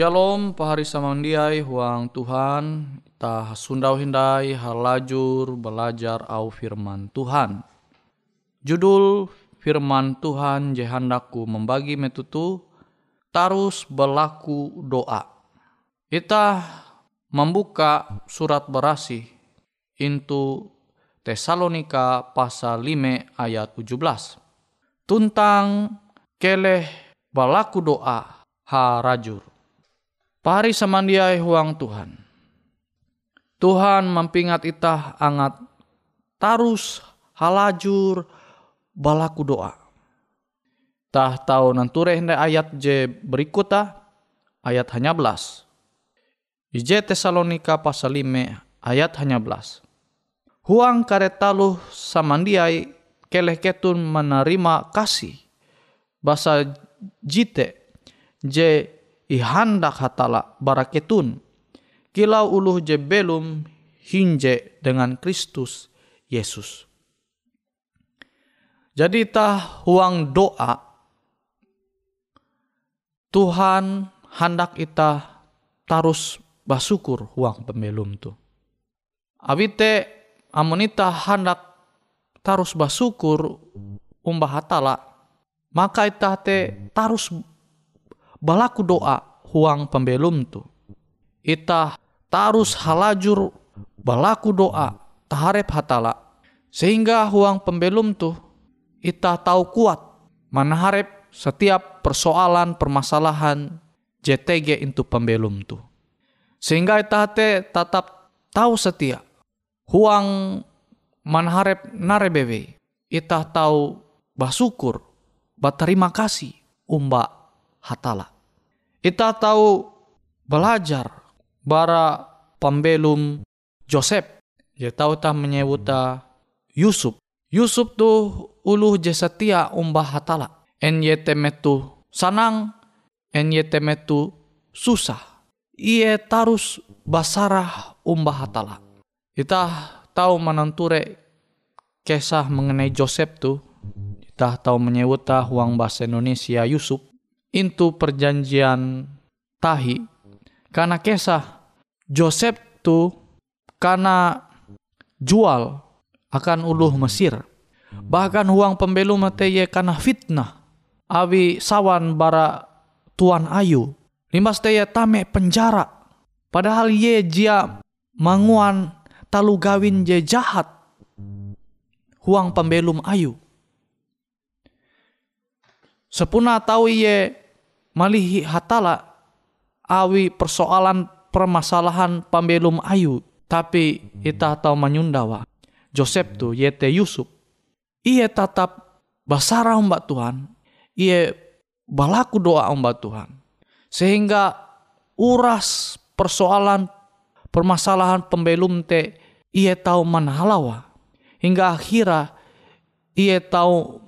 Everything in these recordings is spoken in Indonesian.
Shalom pahari samandiai huang Tuhan tah sundau hindai halajur belajar au firman Tuhan. Judul firman Tuhan jehandaku membagi metutu tarus berlaku doa. Kita membuka surat berasi into Tesalonika pasal 5 ayat 17. Tuntang keleh balaku doa harajur. Pari samandiai huang Tuhan. Tuhan mempingat itah angat tarus halajur balaku doa. Tah tahu nanture hendak ayat je berikutah ayat hanya belas. Ije Tesalonika pasal 5 ayat hanya belas. Huang karetaluh samandiai keleh ketun menerima kasih. Bahasa jite je ihandak hatala baraketun kilau uluh je belum hinje dengan Kristus Yesus. Jadi tah huang doa Tuhan hendak kita tarus basukur huang pembelum tu. Abite amonita hendak tarus basukur umbah hatala maka ita te tarus balaku doa huang pembelum tu. Ita tarus halajur balaku doa taharep hatala. Sehingga huang pembelum tu ita tahu kuat manaharep setiap persoalan permasalahan JTG itu pembelum tu. Sehingga ita te tetap tahu setia huang manharep narebebe ita tahu basukur berterima kasih umba hatala ita tahu belajar bara pembelum Joseph. Dia tahu tak menyebutnya Yusuf. Yusuf tu uluh je setia umbah hatala. En ye temetu sanang, en ye temetu susah. Ie tarus basarah umbah hatala. Kita tahu menenture kisah mengenai Joseph tu. Kita tahu menyebutnya uang bahasa Indonesia Yusuf. Itu perjanjian tahi karena kisah Joseph tu karena jual akan uluh Mesir. Bahkan uang pembelu mate ye karena fitnah. Awi sawan bara tuan ayu. Limbas ye tame penjara. Padahal ye jia manguan talu gawin je jahat. Huang pembelum ayu. Sepuna tahu ye malihi hatala awi persoalan permasalahan pembelum ayu tapi ita tahu menyundawa Joseph tu yete Yusuf. Ia tetap basara mbak Tuhan ia balaku doa mbak Tuhan. Sehingga uras persoalan permasalahan pembelum te ia tahu manhalawa hingga akhirnya ia tahu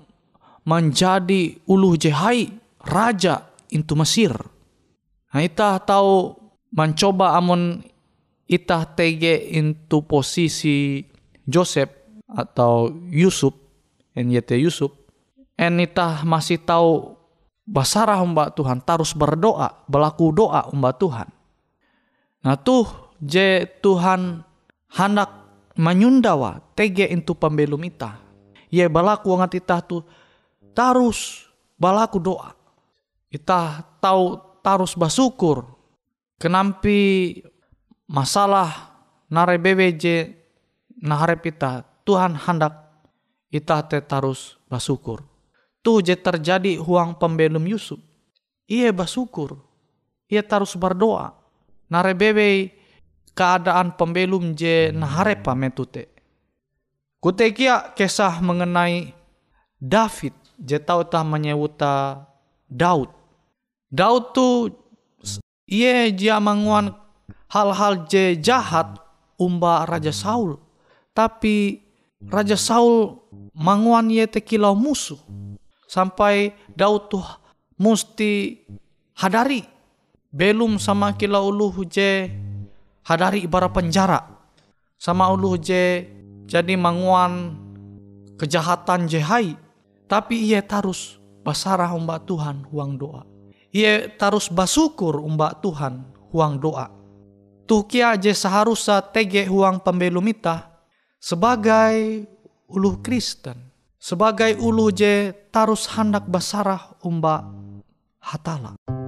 menjadi ulu jehai raja itu Mesir Nah, itah tahu mencoba amun itah tege into posisi Joseph atau Yusuf, NYT Yusuf, en itah masih tahu basarah mbak Tuhan, terus berdoa, berlaku doa mbak Tuhan. Nah tuh je Tuhan hendak menyundawa tege into pembelum itah. Ye balaku wangat itah tuh terus balaku doa. Itah tahu tarus basukur. Kenampi masalah nare BBJ naharep ita Tuhan hendak ita te tarus basukur. Tu je terjadi huang pembelum Yusuf. Ia basukur. Ia tarus berdoa. Nare bebe keadaan pembelum je naharep metute. Kutekia kisah mengenai David. Je tahu tah menyewuta Daud Daud tu ia dia manguan hal-hal je jahat umba Raja Saul. Tapi Raja Saul manguan ia tekilau musuh. Sampai Daud tuh musti hadari belum sama kila uluh je hadari ibarat penjara sama uluh je jadi manguan kejahatan je hai tapi ia tarus basarah umbak Tuhan huang doa ia tarus basukur umbak Tuhan huang doa tuh kia je seharusnya tege huang pembelum ita sebagai uluh Kristen sebagai ulu je tarus hendak basarah umba hatala.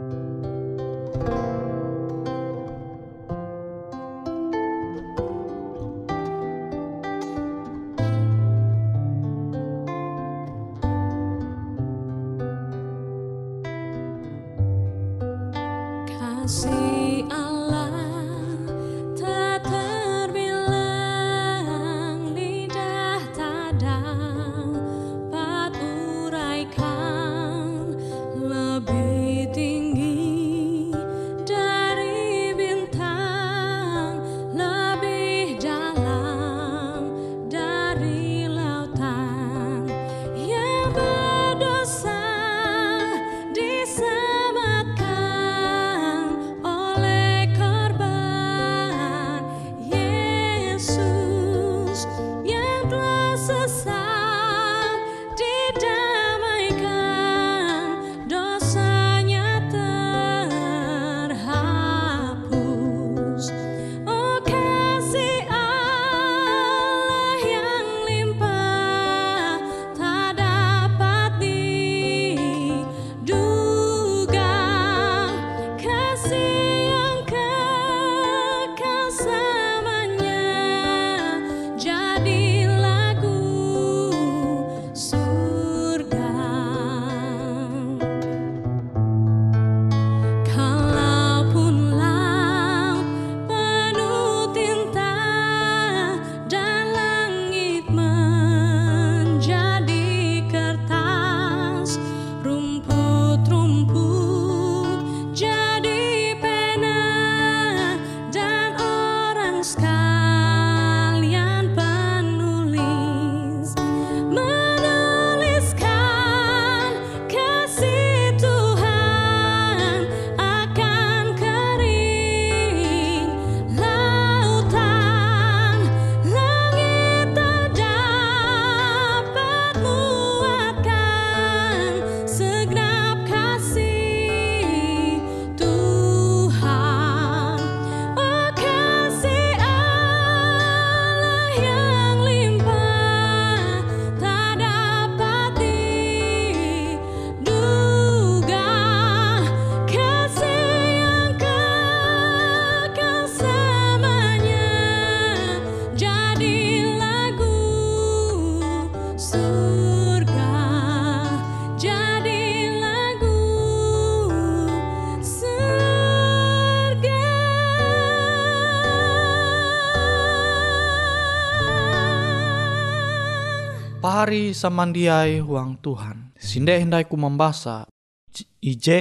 Pahari samandiai huang Tuhan. Sinde hendai ku membasa. J- Ije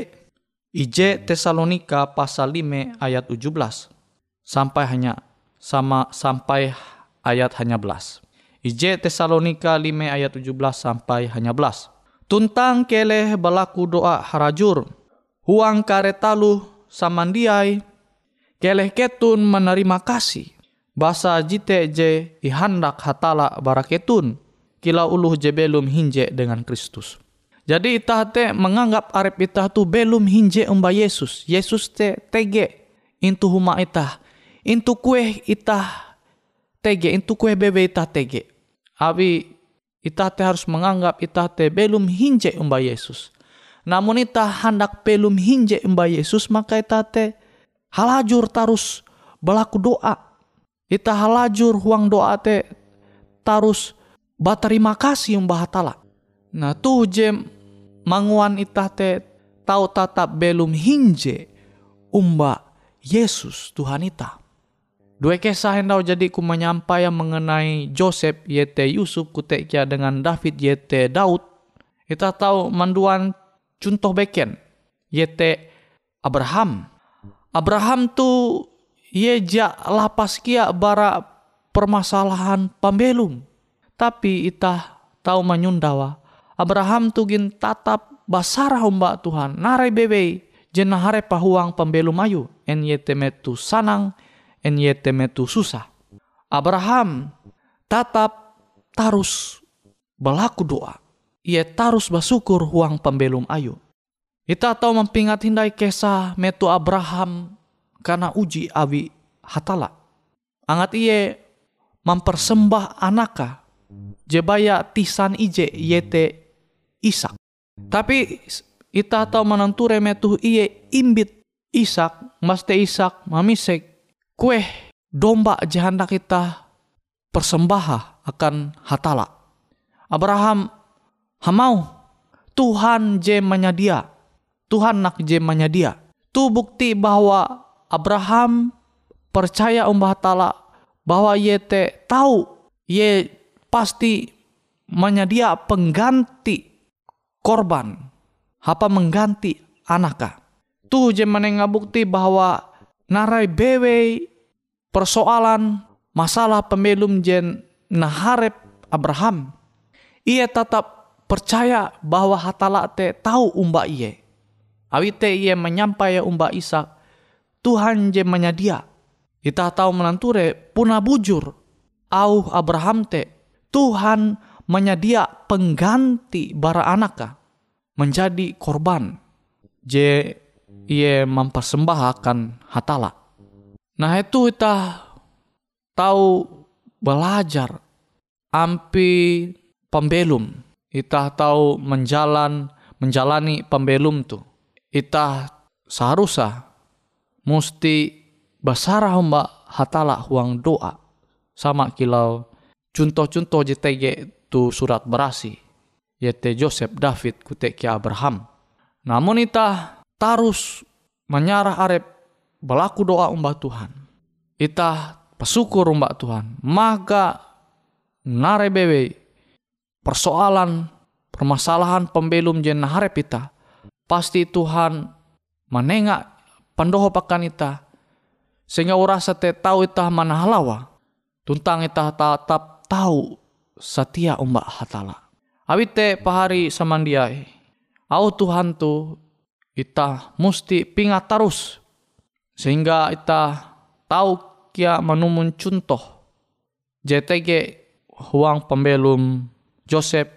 Ije Tesalonika pasal 5 ayat 17 sampai hanya sama sampai ayat hanya belas. Ije Tesalonika 5 ayat 17 sampai hanya belas. Tuntang keleh balaku doa harajur. Huang karetalu samandiai. Keleh ketun menerima kasih. Basa jite je ihandak hatala baraketun. Kila uluh je belum hinje dengan Kristus. Jadi itah te menganggap arep itah tu belum hinje umba Yesus. Yesus te tege intu huma itah. Intu kue itah tege, intu kue bebe itah tege. Abi itah te harus menganggap itah te belum hinje umba Yesus. Namun itah hendak belum hinje umba Yesus maka itah te halajur tarus belaku doa. Itah halajur huang doa te tarus baterima kasih umbah hatala. Nah tuh jem manguan itah te tahu tatap belum hinje umba Yesus Tuhan ita. Dua kisah yang jadi ku menyampai mengenai Joseph yete Yusuf kutekia dengan David yete Daud. Kita tahu manduan contoh beken yete Abraham. Abraham tu ye ja lapas kia bara permasalahan pambelum. Tapi itah tahu menyundawa. Abraham tu gin tatap basara umba Tuhan. Narai bebe jena hare pahuang pembelum ayu en yete metu sanang en yete metu susah. Abraham tatap tarus berlaku doa. Ia tarus bersyukur huang pembelum ayu Ita tahu mempingat hindai kisah metu Abraham karena uji awi hatala. Angat iye mempersembah anaka jebaya tisan ije yete Ishak. Tapi ita tahu menenture metu iye imbit Ishak, maste Ishak mamisek kue domba jahanda kita persembaha akan hatala. Abraham hamau Tuhan je menyedia Tuhan nak jemanya dia. Tu bukti bahwa Abraham percaya umbah tala bahwa ye te tahu ye pasti menyedia pengganti korban apa mengganti anaka. Tu je menengah bukti bahwa narai bewe persoalan masalah pembelum jen naharep Abraham. Ia tetap percaya bahwa hatala te tahu umba iye Awite ia menyampai umba Isa, Tuhan je menyedia. Kita tahu menanture puna bujur. Au Abraham te, Tuhan menyedia pengganti bara anaka menjadi korban. Je ia mempersembahkan hatala. Nah itu kita tahu belajar ampi pembelum. Kita tahu menjalan menjalani pembelum tuh ita seharusnya mesti basarah mbak hatala huang doa sama kilau contoh-contoh JTG tu surat berasi yaitu Joseph David kutek Abraham. Namun ita tarus menyarah arep belaku doa umbah Tuhan. Ita pesyukur umbah Tuhan. Maka nare bebe persoalan permasalahan pembelum jen harap ita. Pasti Tuhan menengak pandoho pakan ita sehingga urasa te tahu ita mana halawa. Tuntang ita tetap tahu setia umbak hatala awit te pahari samandiai au Tuhan tu ita musti pingat terus sehingga ita tahu kia menumun contoh JTG huang pembelum Joseph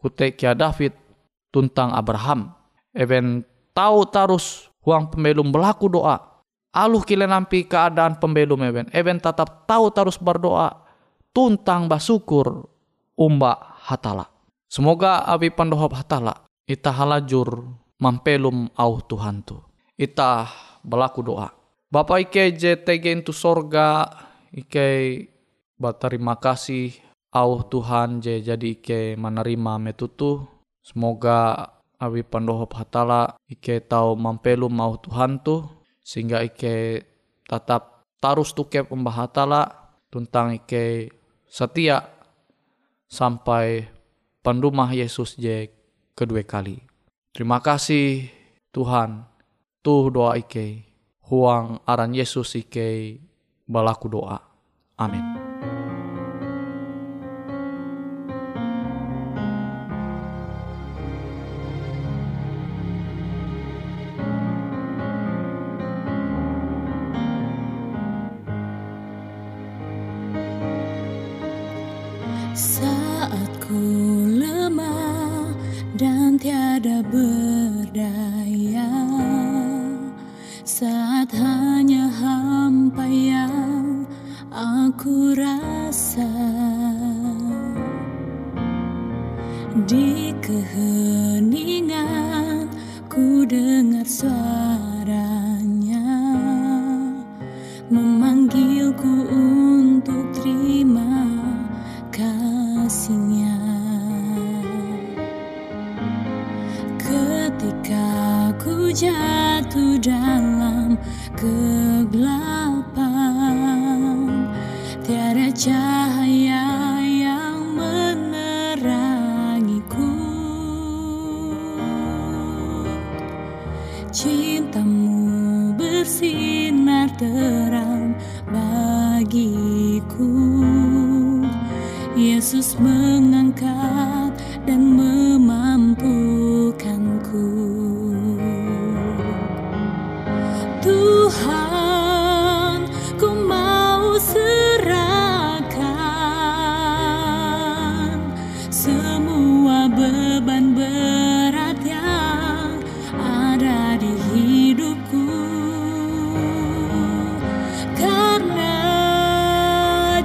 kutek kia David tuntang Abraham Even tahu tarus huang pembelum berlaku doa. Aluh kile nampi keadaan pembelum even. Even tetap tahu tarus berdoa. Tuntang basukur umba hatala. Semoga abi pandohop hatala. Ita halajur mampelum au Tuhan tu. Ita berlaku doa. Bapak Ike JTG itu sorga. Ike terima kasih au Tuhan je jadi Ike menerima metutu. Semoga awi pandohop hatala ike tau mampelu mau Tuhan tu sehingga ike tetap tarus tukep umbah hatala tentang ike setia sampai pendumah Yesus je kedua kali. Terima kasih Tuhan tuh doa ike huang aran Yesus ike balaku doa. Amin. Jatuh dalam kegelapan. Tiada cahaya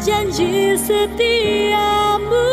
janji setiamu.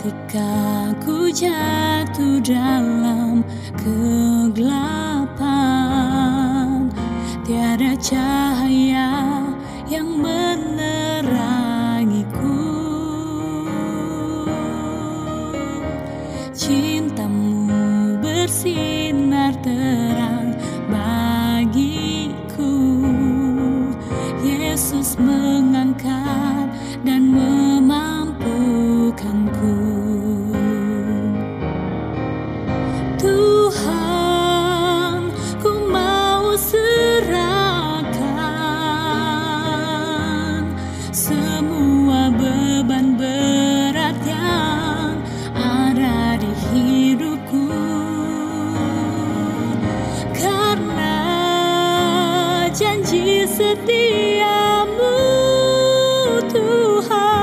Ketika ku jatuh dalam kegelapan Tiada cahaya setiamu Tuhan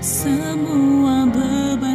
semua beban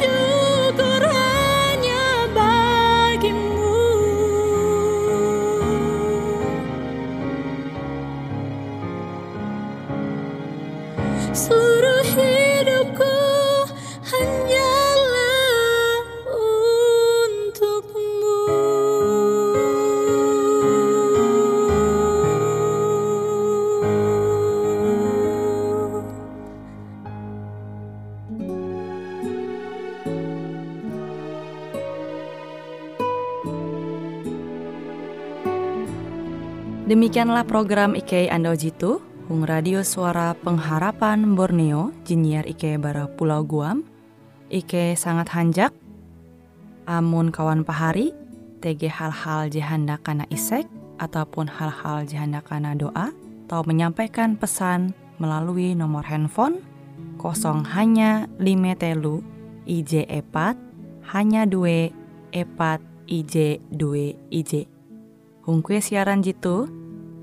to Demikianlah program IK Ando Jitu, Hung Radio Suara Pengharapan Borneo, Jinnyar IK Bara Pulau Guam, IK sangat hanjak, amun kawan pahari, TG hal-hal jihanda kana isek, ataupun hal-hal jihanda kana doa, atau menyampaikan pesan melalui nomor handphone kosong hanya lima telu IJ epat hanya dua epat IJ dua IJ. Hung kue siaran jitu,